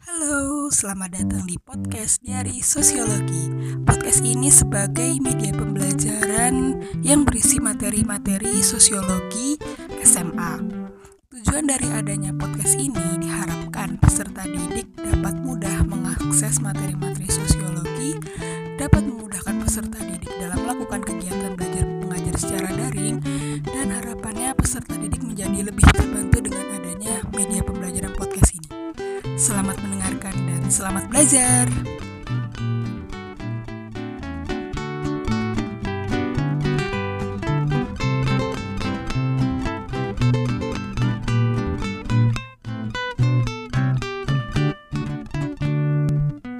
Halo, selamat datang di podcast dari Sosiologi. Podcast ini sebagai media pembelajaran yang berisi materi-materi sosiologi SMA. Tujuan dari adanya podcast ini diharapkan peserta didik dapat mudah mengakses materi-materi sosiologi, dapat memudahkan peserta didik dalam melakukan kegiatan belajar mengajar secara daring, dan harapannya peserta didik menjadi lebih terbantu dengan adanya media. Selamat mendengarkan dan selamat belajar.